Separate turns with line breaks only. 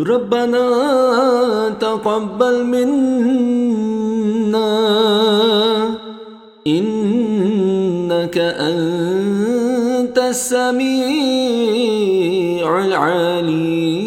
ربنا تقبل منا إنك أنت السميع العليم.